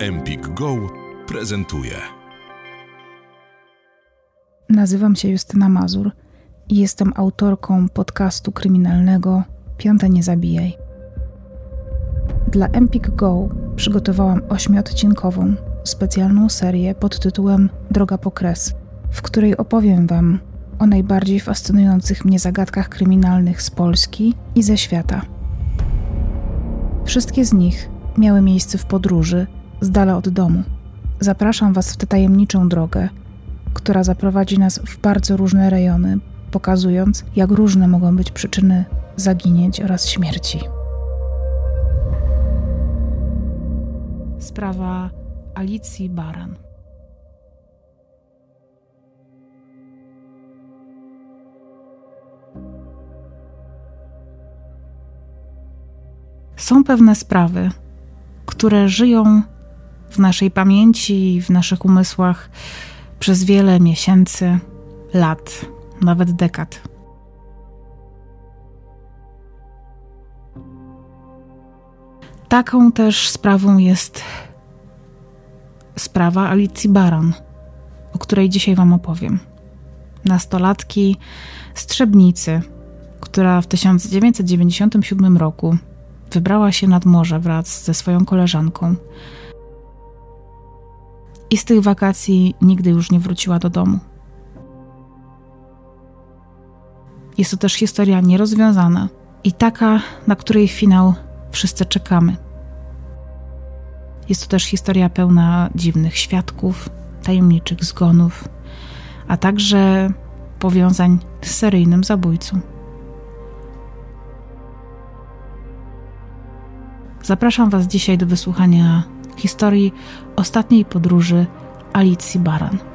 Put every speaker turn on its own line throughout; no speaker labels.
Empik Go prezentuje.
Nazywam się Justyna Mazur i jestem autorką podcastu kryminalnego Piąte Nie Zabijaj. Dla Empik Go przygotowałam ośmiodcinkową, specjalną serię pod tytułem Droga po kres, w której opowiem Wam o najbardziej fascynujących mnie zagadkach kryminalnych z Polski i ze świata. Wszystkie z nich miały miejsce w podróży – z dala od domu. Zapraszam Was w tę tajemniczą drogę, która zaprowadzi nas w bardzo różne rejony, pokazując, jak różne mogą być przyczyny zaginięć oraz śmierci. Sprawa Alicji Baran. Są pewne sprawy, które żyją w naszej pamięci, w naszych umysłach przez wiele miesięcy, lat, nawet dekad. Taką też sprawą jest sprawa Alicji Baran, o której dzisiaj Wam opowiem. Nastolatki z Trzebnicy, która w 1997 roku wybrała się nad morze wraz ze swoją koleżanką i z tych wakacji nigdy już nie wróciła do domu. Jest to też historia nierozwiązana i taka, na której finał wszyscy czekamy. Jest to też historia pełna dziwnych świadków, tajemniczych zgonów, a także powiązań z seryjnym zabójcą. Zapraszam Was dzisiaj do wysłuchania historii ostatniej podróży Alicji Baran.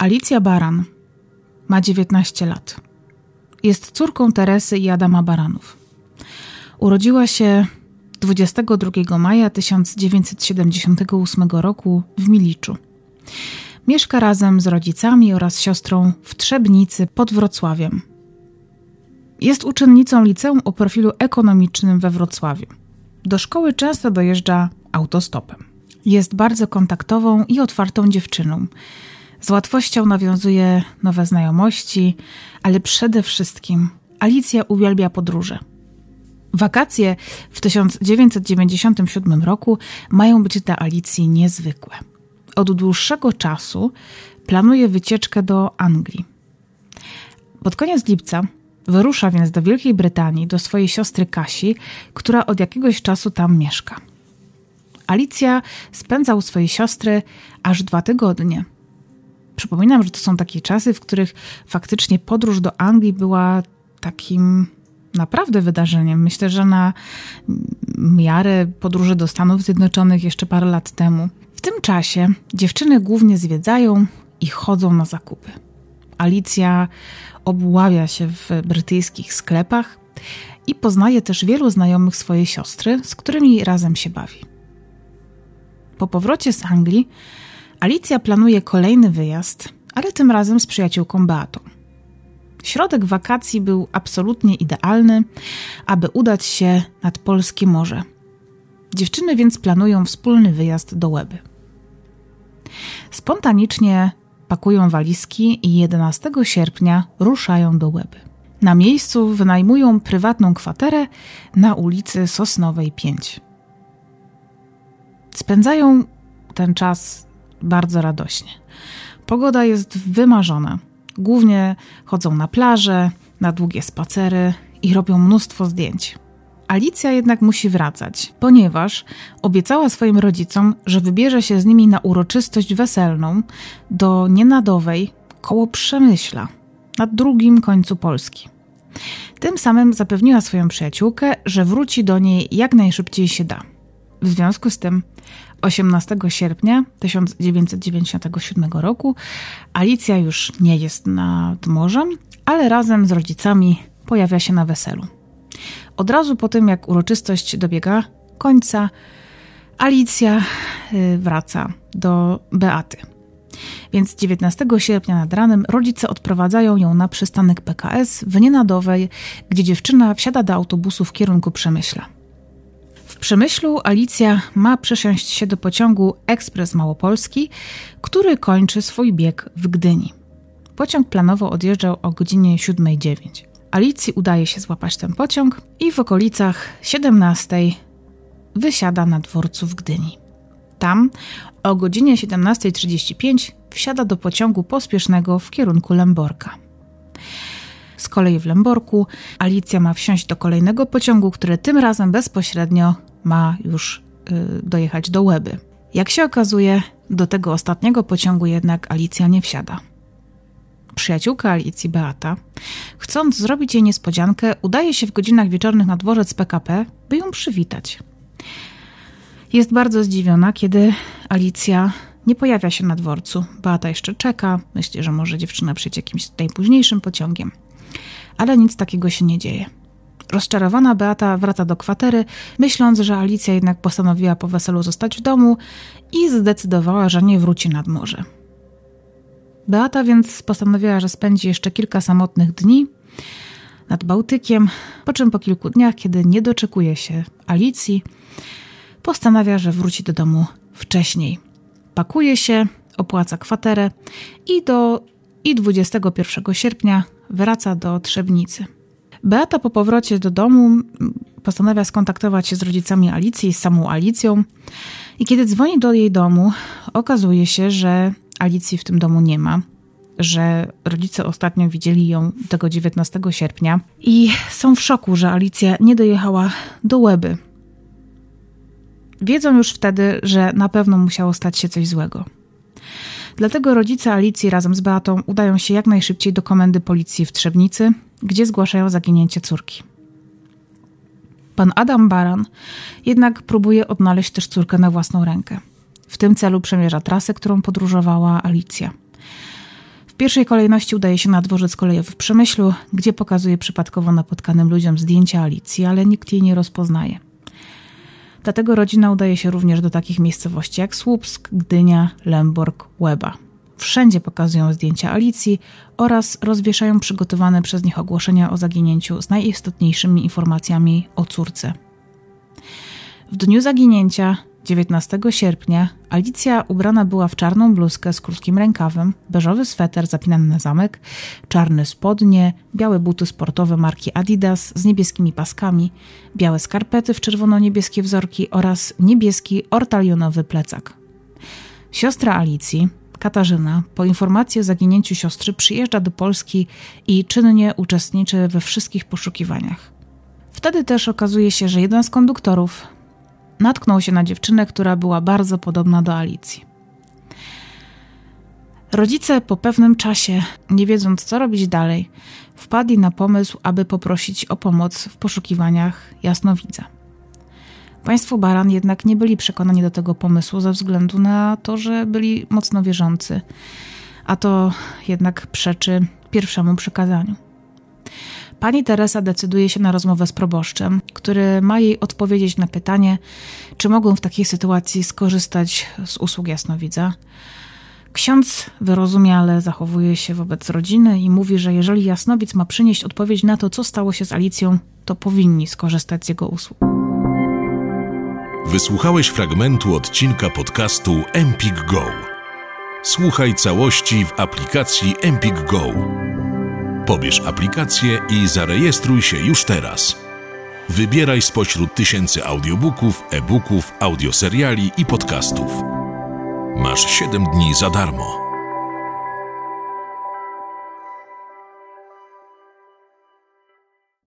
Alicja Baran ma 19 lat. Jest córką Teresy i Adama Baranów. Urodziła się 22 maja 1978 roku w Miliczu. Mieszka razem z rodzicami oraz siostrą w Trzebnicy pod Wrocławiem. Jest uczennicą liceum o profilu ekonomicznym we Wrocławiu. Do szkoły często dojeżdża autostopem. Jest bardzo kontaktową i otwartą dziewczyną. Z łatwością nawiązuje nowe znajomości, ale przede wszystkim Alicja uwielbia podróże. Wakacje w 1997 roku mają być dla Alicji niezwykłe. Od dłuższego czasu planuje wycieczkę do Anglii. Pod koniec lipca wyrusza więc do Wielkiej Brytanii do swojej siostry Kasi, która od jakiegoś czasu tam mieszka. Alicja spędza u swojej siostry aż dwa tygodnie – Przypominam, że to są takie czasy, w których faktycznie podróż do Anglii była takim naprawdę wydarzeniem. Myślę, że na miarę podróży do Stanów Zjednoczonych jeszcze parę lat temu. W tym czasie dziewczyny głównie zwiedzają i chodzą na zakupy. Alicja obławia się w brytyjskich sklepach i poznaje też wielu znajomych swojej siostry, z którymi razem się bawi. Po powrocie z Anglii Alicja planuje kolejny wyjazd, ale tym razem z przyjaciółką Beatą. Środek wakacji był absolutnie idealny, aby udać się nad polskie morze. Dziewczyny więc planują wspólny wyjazd do Łeby. Spontanicznie pakują walizki i 11 sierpnia ruszają do Łeby. Na miejscu wynajmują prywatną kwaterę na ulicy Sosnowej 5. Spędzają ten czas bardzo radośnie. Pogoda jest wymarzona. Głównie chodzą na plażę, na długie spacery i robią mnóstwo zdjęć. Alicja jednak musi wracać, ponieważ obiecała swoim rodzicom, że wybierze się z nimi na uroczystość weselną do Nienadowej koło Przemyśla, na drugim końcu Polski. Tym samym zapewniła swoją przyjaciółkę, że wróci do niej jak najszybciej się da. W związku z tym 18 sierpnia 1997 roku Alicja już nie jest nad morzem, ale razem z rodzicami pojawia się na weselu. Od razu po tym, jak uroczystość dobiega końca, Alicja y, wraca do Beaty. Więc 19 sierpnia nad ranem rodzice odprowadzają ją na przystanek PKS w Nienadowej, gdzie dziewczyna wsiada do autobusu w kierunku Przemyśla. Przemyślu Alicja ma przesiąść się do pociągu Ekspres Małopolski, który kończy swój bieg w Gdyni. Pociąg planowo odjeżdżał o godzinie 7.09. Alicji udaje się złapać ten pociąg i w okolicach 17 wysiada na dworcu w Gdyni. Tam o godzinie 17.35 wsiada do pociągu pospiesznego w kierunku Lęborka. Z kolei w Lęborku Alicja ma wsiąść do kolejnego pociągu, który tym razem bezpośrednio ma już yy, dojechać do Łeby. Jak się okazuje, do tego ostatniego pociągu jednak Alicja nie wsiada. Przyjaciółka Alicji, Beata, chcąc zrobić jej niespodziankę, udaje się w godzinach wieczornych na dworzec PKP, by ją przywitać. Jest bardzo zdziwiona, kiedy Alicja nie pojawia się na dworcu. Beata jeszcze czeka, myśli, że może dziewczyna przyjdzie jakimś najpóźniejszym pociągiem. Ale nic takiego się nie dzieje. Rozczarowana Beata wraca do kwatery, myśląc, że Alicja jednak postanowiła po weselu zostać w domu i zdecydowała, że nie wróci nad morze. Beata więc postanowiła, że spędzi jeszcze kilka samotnych dni nad Bałtykiem, po czym po kilku dniach, kiedy nie doczekuje się Alicji, postanawia, że wróci do domu wcześniej. Pakuje się, opłaca kwaterę i do i 21 sierpnia wraca do Trzebnicy. Beata po powrocie do domu postanawia skontaktować się z rodzicami Alicji, z samą Alicją. I kiedy dzwoni do jej domu, okazuje się, że Alicji w tym domu nie ma, że rodzice ostatnio widzieli ją tego 19 sierpnia i są w szoku, że Alicja nie dojechała do Łeby. Wiedzą już wtedy, że na pewno musiało stać się coś złego. Dlatego rodzice Alicji razem z Beatą udają się jak najszybciej do komendy policji w Trzebnicy, gdzie zgłaszają zaginięcie córki. Pan Adam Baran jednak próbuje odnaleźć też córkę na własną rękę. W tym celu przemierza trasę, którą podróżowała Alicja. W pierwszej kolejności udaje się na dworzec kolejowy w Przemyślu, gdzie pokazuje przypadkowo napotkanym ludziom zdjęcia Alicji, ale nikt jej nie rozpoznaje. Dlatego rodzina udaje się również do takich miejscowości jak Słupsk, Gdynia, Lęborg, Łeba. Wszędzie pokazują zdjęcia Alicji oraz rozwieszają przygotowane przez nich ogłoszenia o zaginięciu z najistotniejszymi informacjami o córce. W dniu zaginięcia 19 sierpnia Alicja ubrana była w czarną bluzkę z krótkim rękawem, beżowy sweter zapinany na zamek, czarne spodnie, białe buty sportowe marki Adidas z niebieskimi paskami, białe skarpety w czerwono-niebieskie wzorki oraz niebieski ortalionowy plecak. Siostra Alicji, Katarzyna, po informacji o zaginięciu siostry przyjeżdża do Polski i czynnie uczestniczy we wszystkich poszukiwaniach. Wtedy też okazuje się, że jeden z konduktorów natknął się na dziewczynę, która była bardzo podobna do Alicji. Rodzice po pewnym czasie, nie wiedząc co robić dalej, wpadli na pomysł, aby poprosić o pomoc w poszukiwaniach jasnowidza. Państwo Baran jednak nie byli przekonani do tego pomysłu ze względu na to, że byli mocno wierzący, a to jednak przeczy pierwszemu przykazaniu. Pani Teresa decyduje się na rozmowę z proboszczem, który ma jej odpowiedzieć na pytanie, czy mogą w takiej sytuacji skorzystać z usług jasnowidza. Ksiądz wyrozumiale zachowuje się wobec rodziny i mówi, że jeżeli jasnowic ma przynieść odpowiedź na to, co stało się z Alicją, to powinni skorzystać z jego usług.
Wysłuchałeś fragmentu odcinka podcastu Empik Go. Słuchaj całości w aplikacji Empik Go. Pobierz aplikację i zarejestruj się już teraz. Wybieraj spośród tysięcy audiobooków, e-booków, audioseriali i podcastów. Masz 7 dni za darmo.